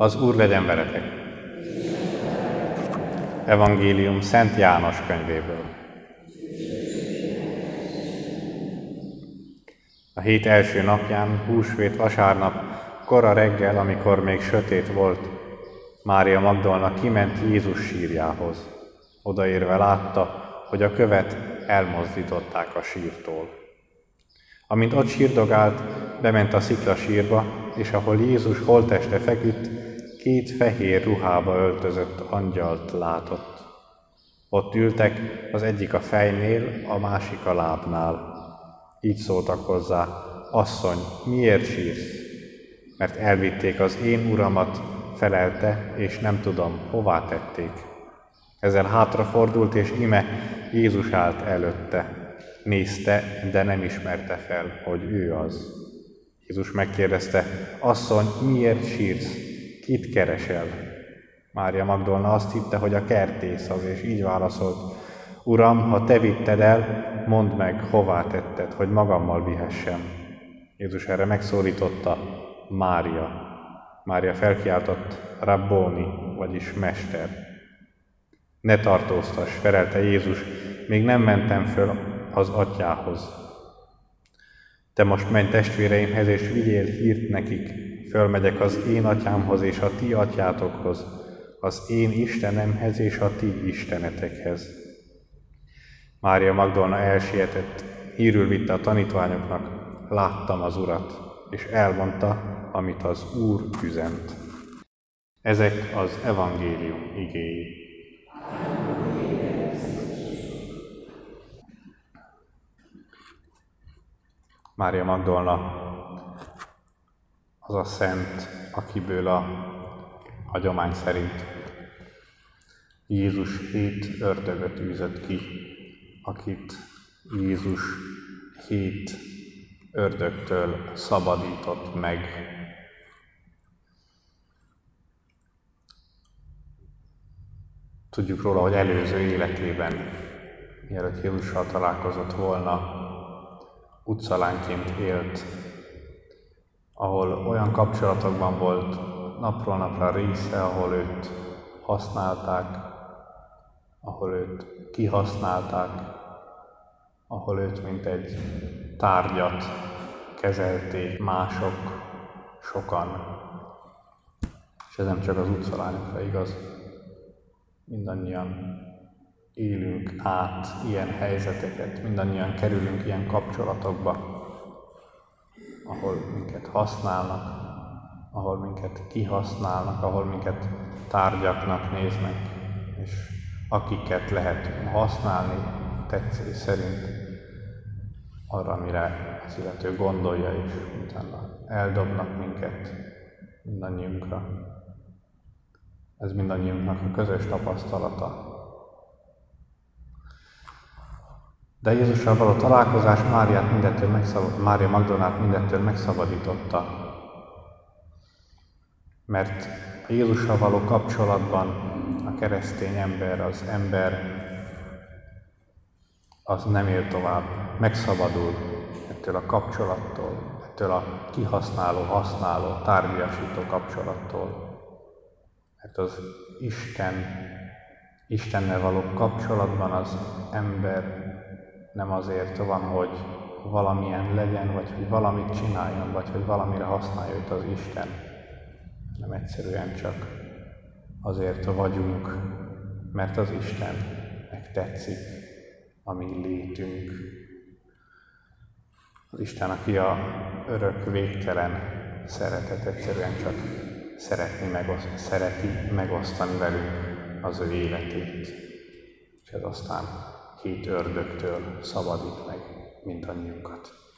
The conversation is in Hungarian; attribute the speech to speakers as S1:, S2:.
S1: Az Úr legyen veletek! Evangélium Szent János könyvéből. A hét első napján, húsvét vasárnap, kora reggel, amikor még sötét volt, Mária Magdolna kiment Jézus sírjához. Odaérve látta, hogy a követ elmozdították a sírtól. Amint ott sírdogált, bement a szikla sírba, és ahol Jézus holteste feküdt, két fehér ruhába öltözött angyalt látott. Ott ültek, az egyik a fejnél, a másik a lábnál. Így szóltak hozzá, asszony, miért sírsz? Mert elvitték az én uramat, felelte, és nem tudom, hová tették. Ezzel hátrafordult, és ime Jézus állt előtte. Nézte, de nem ismerte fel, hogy ő az. Jézus megkérdezte, asszony, miért sírsz? Kit keresel? Mária Magdolna azt hitte, hogy a kertész az, és így válaszolt, Uram, ha te vitted el, mondd meg, hová tetted, hogy magammal vihessem. Jézus erre megszólította, Mária. Mária felkiáltott, Rabboni, vagyis Mester. Ne tartóztass, felelte Jézus, még nem mentem föl az atyához. Te most menj testvéreimhez, és vigyél hírt nekik, Fölmegyek az én atyámhoz és a ti atyátokhoz, az én Istenemhez és a ti istenetekhez. Mária Magdolna elsietett, hírül vitte a tanítványoknak, láttam az Urat, és elmondta, amit az Úr üzent. Ezek az evangélium igéi. Mária Magdolna az a szent, akiből a hagyomány szerint Jézus hét ördögöt űzött ki, akit Jézus hét ördögtől szabadított meg. Tudjuk róla, hogy előző életében, mielőtt Jézussal találkozott volna, utcalánként élt ahol olyan kapcsolatokban volt napról napra része, ahol őt használták, ahol őt kihasználták, ahol őt mint egy tárgyat kezelték mások, sokan. És ez nem csak az utcalányokra igaz. Mindannyian élünk át ilyen helyzeteket, mindannyian kerülünk ilyen kapcsolatokba, ahol minket használnak, ahol minket kihasználnak, ahol minket tárgyaknak néznek, és akiket lehet használni tetszés szerint arra, amire az illető gondolja, és utána eldobnak minket mindannyiunkra. Ez mindannyiunknak a közös tapasztalata. De Jézussal való találkozás Máriát mindettől megszabad, Mária Magdolnát mindettől megszabadította. Mert a Jézussal való kapcsolatban a keresztény ember, az ember az nem él tovább, megszabadul ettől a kapcsolattól, ettől a kihasználó, használó, tárgyasító kapcsolattól. Mert az Isten, Istennel való kapcsolatban az ember nem azért van, hogy valamilyen legyen, vagy hogy valamit csináljon, vagy hogy valamire használja őt az Isten. Nem egyszerűen csak azért vagyunk, mert az Istennek tetszik a mi létünk. Az Isten, aki a örök, végtelen szeretet egyszerűen csak szeretni megoszt, szereti megosztani velünk az ő életét. És ez aztán hét ördögtől szabadít meg mindannyiunkat.